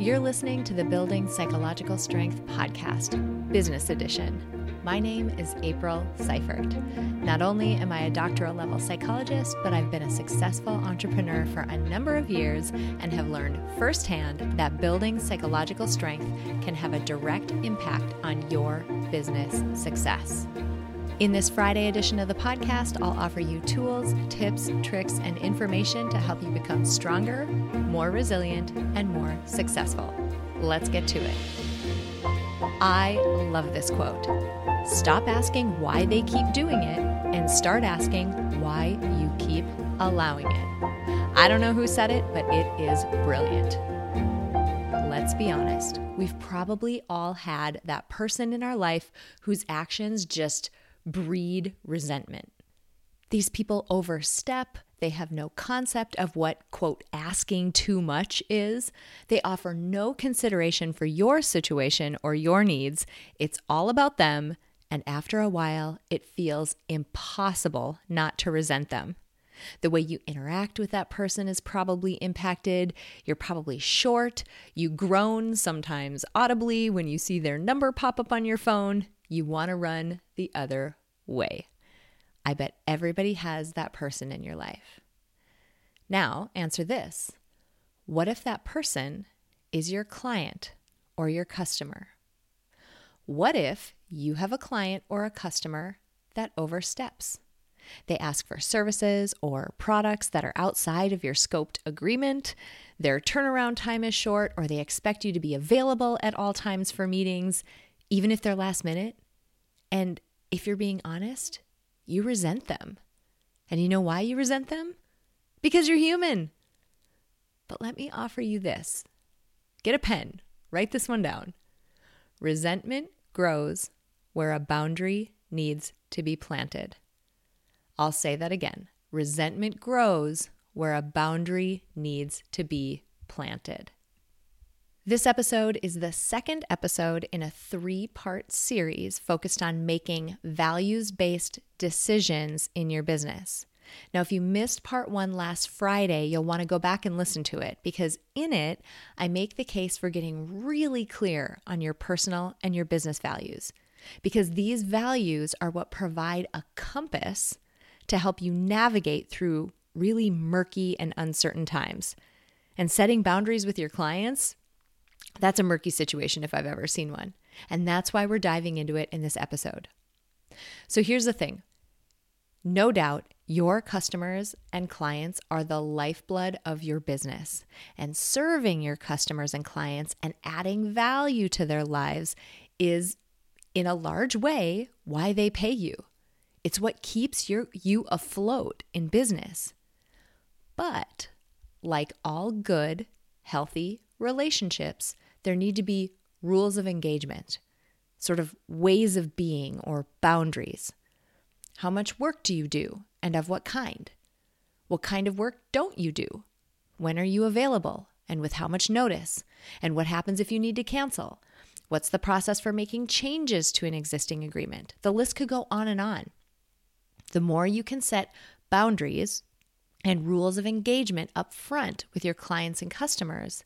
You're listening to the Building Psychological Strength podcast, Business Edition. My name is April Seifert. Not only am I a doctoral level psychologist, but I've been a successful entrepreneur for a number of years and have learned firsthand that building psychological strength can have a direct impact on your business success. In this Friday edition of the podcast, I'll offer you tools, tips, tricks, and information to help you become stronger, more resilient, and more successful. Let's get to it. I love this quote Stop asking why they keep doing it and start asking why you keep allowing it. I don't know who said it, but it is brilliant. Let's be honest, we've probably all had that person in our life whose actions just breed resentment. These people overstep. They have no concept of what, quote, asking too much is. They offer no consideration for your situation or your needs. It's all about them. And after a while, it feels impossible not to resent them. The way you interact with that person is probably impacted. You're probably short. You groan sometimes audibly when you see their number pop up on your phone. You want to run the other way. I bet everybody has that person in your life. Now, answer this What if that person is your client or your customer? What if you have a client or a customer that oversteps? They ask for services or products that are outside of your scoped agreement. Their turnaround time is short, or they expect you to be available at all times for meetings, even if they're last minute. And if you're being honest, you resent them. And you know why you resent them? Because you're human. But let me offer you this get a pen, write this one down. Resentment grows where a boundary needs to be planted. I'll say that again. Resentment grows where a boundary needs to be planted. This episode is the second episode in a three part series focused on making values based decisions in your business. Now, if you missed part one last Friday, you'll want to go back and listen to it because in it, I make the case for getting really clear on your personal and your business values. Because these values are what provide a compass to help you navigate through really murky and uncertain times. And setting boundaries with your clients that's a murky situation if I've ever seen one. And that's why we're diving into it in this episode. So here's the thing no doubt your customers and clients are the lifeblood of your business. And serving your customers and clients and adding value to their lives is, in a large way, why they pay you. It's what keeps your, you afloat in business. But like all good, healthy relationships, there need to be rules of engagement, sort of ways of being or boundaries. How much work do you do and of what kind? What kind of work don't you do? When are you available and with how much notice? And what happens if you need to cancel? What's the process for making changes to an existing agreement? The list could go on and on. The more you can set boundaries and rules of engagement up front with your clients and customers,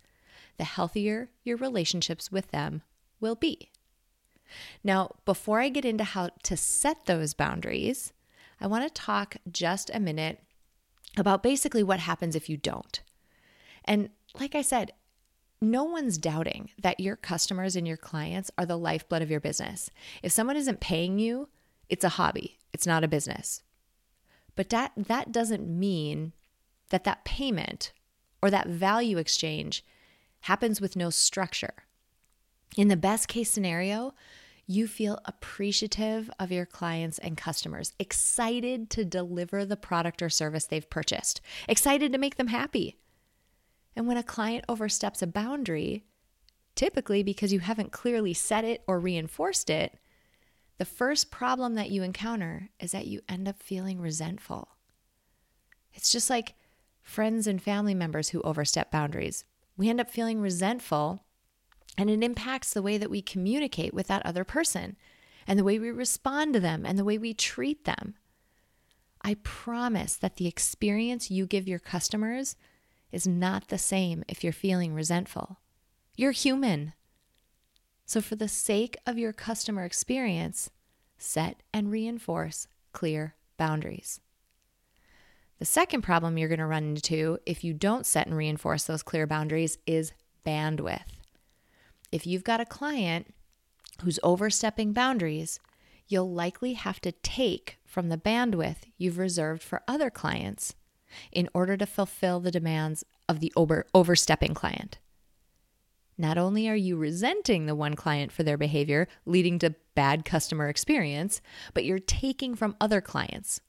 the healthier your relationships with them will be. Now, before I get into how to set those boundaries, I want to talk just a minute about basically what happens if you don't. And like I said, no one's doubting that your customers and your clients are the lifeblood of your business. If someone isn't paying you, it's a hobby, it's not a business. But that, that doesn't mean that that payment or that value exchange happens with no structure. In the best case scenario, you feel appreciative of your clients and customers, excited to deliver the product or service they've purchased, excited to make them happy. And when a client oversteps a boundary, typically because you haven't clearly set it or reinforced it, the first problem that you encounter is that you end up feeling resentful. It's just like friends and family members who overstep boundaries we end up feeling resentful and it impacts the way that we communicate with that other person and the way we respond to them and the way we treat them. I promise that the experience you give your customers is not the same if you're feeling resentful. You're human. So, for the sake of your customer experience, set and reinforce clear boundaries. The second problem you're going to run into if you don't set and reinforce those clear boundaries is bandwidth. If you've got a client who's overstepping boundaries, you'll likely have to take from the bandwidth you've reserved for other clients in order to fulfill the demands of the over, overstepping client. Not only are you resenting the one client for their behavior, leading to bad customer experience, but you're taking from other clients,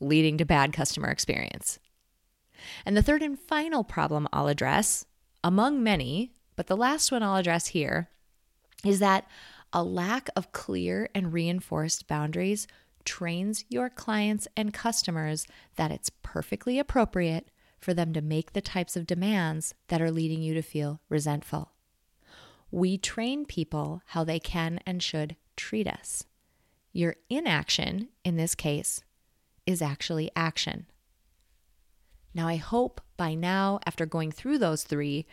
leading to bad customer experience. And the third and final problem I'll address, among many, but the last one I'll address here, is that a lack of clear and reinforced boundaries trains your clients and customers that it's perfectly appropriate for them to make the types of demands that are leading you to feel resentful. We train people how they can and should treat us. Your inaction, in this case, is actually action. Now, I hope by now, after going through those three,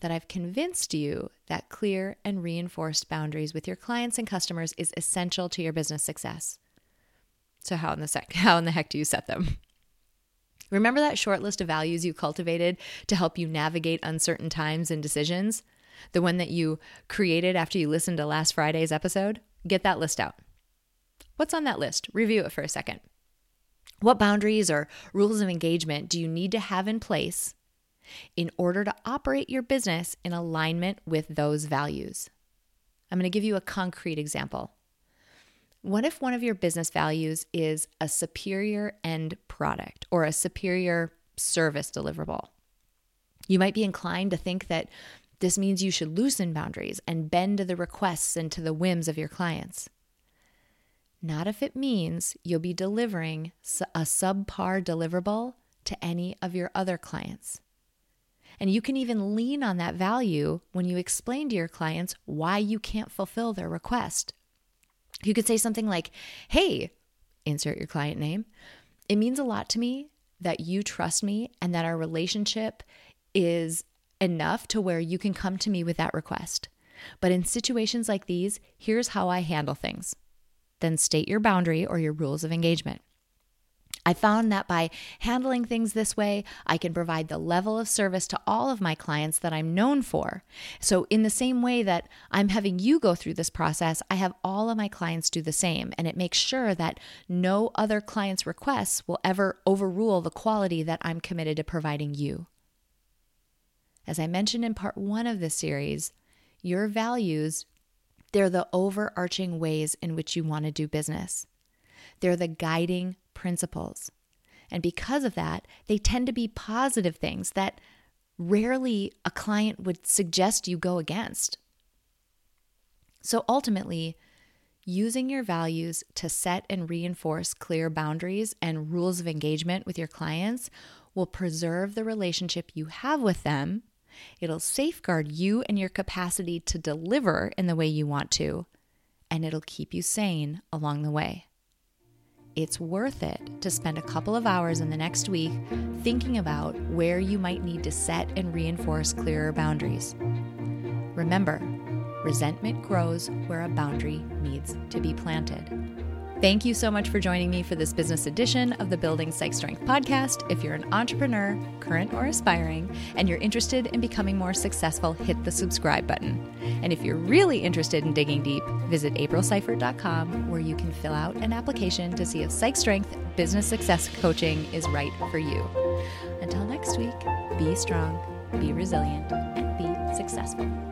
that I've convinced you that clear and reinforced boundaries with your clients and customers is essential to your business success. So, how in the sec- how in the heck do you set them? Remember that short list of values you cultivated to help you navigate uncertain times and decisions? the one that you created after you listened to last Friday's episode, get that list out. What's on that list? Review it for a second. What boundaries or rules of engagement do you need to have in place in order to operate your business in alignment with those values? I'm going to give you a concrete example. What if one of your business values is a superior end product or a superior service deliverable? You might be inclined to think that this means you should loosen boundaries and bend to the requests and to the whims of your clients. Not if it means you'll be delivering a subpar deliverable to any of your other clients. And you can even lean on that value when you explain to your clients why you can't fulfill their request. You could say something like, Hey, insert your client name. It means a lot to me that you trust me and that our relationship is enough to where you can come to me with that request. But in situations like these, here's how I handle things. Then state your boundary or your rules of engagement. I found that by handling things this way, I can provide the level of service to all of my clients that I'm known for. So, in the same way that I'm having you go through this process, I have all of my clients do the same. And it makes sure that no other client's requests will ever overrule the quality that I'm committed to providing you. As I mentioned in part one of this series, your values, they're the overarching ways in which you want to do business. They're the guiding principles. And because of that, they tend to be positive things that rarely a client would suggest you go against. So ultimately, using your values to set and reinforce clear boundaries and rules of engagement with your clients will preserve the relationship you have with them It'll safeguard you and your capacity to deliver in the way you want to, and it'll keep you sane along the way. It's worth it to spend a couple of hours in the next week thinking about where you might need to set and reinforce clearer boundaries. Remember, resentment grows where a boundary needs to be planted. Thank you so much for joining me for this business edition of the Building Psych Strength podcast. If you're an entrepreneur, current or aspiring, and you're interested in becoming more successful, hit the subscribe button. And if you're really interested in digging deep, visit aprilseifert.com where you can fill out an application to see if Psych Strength business success coaching is right for you. Until next week, be strong, be resilient, and be successful.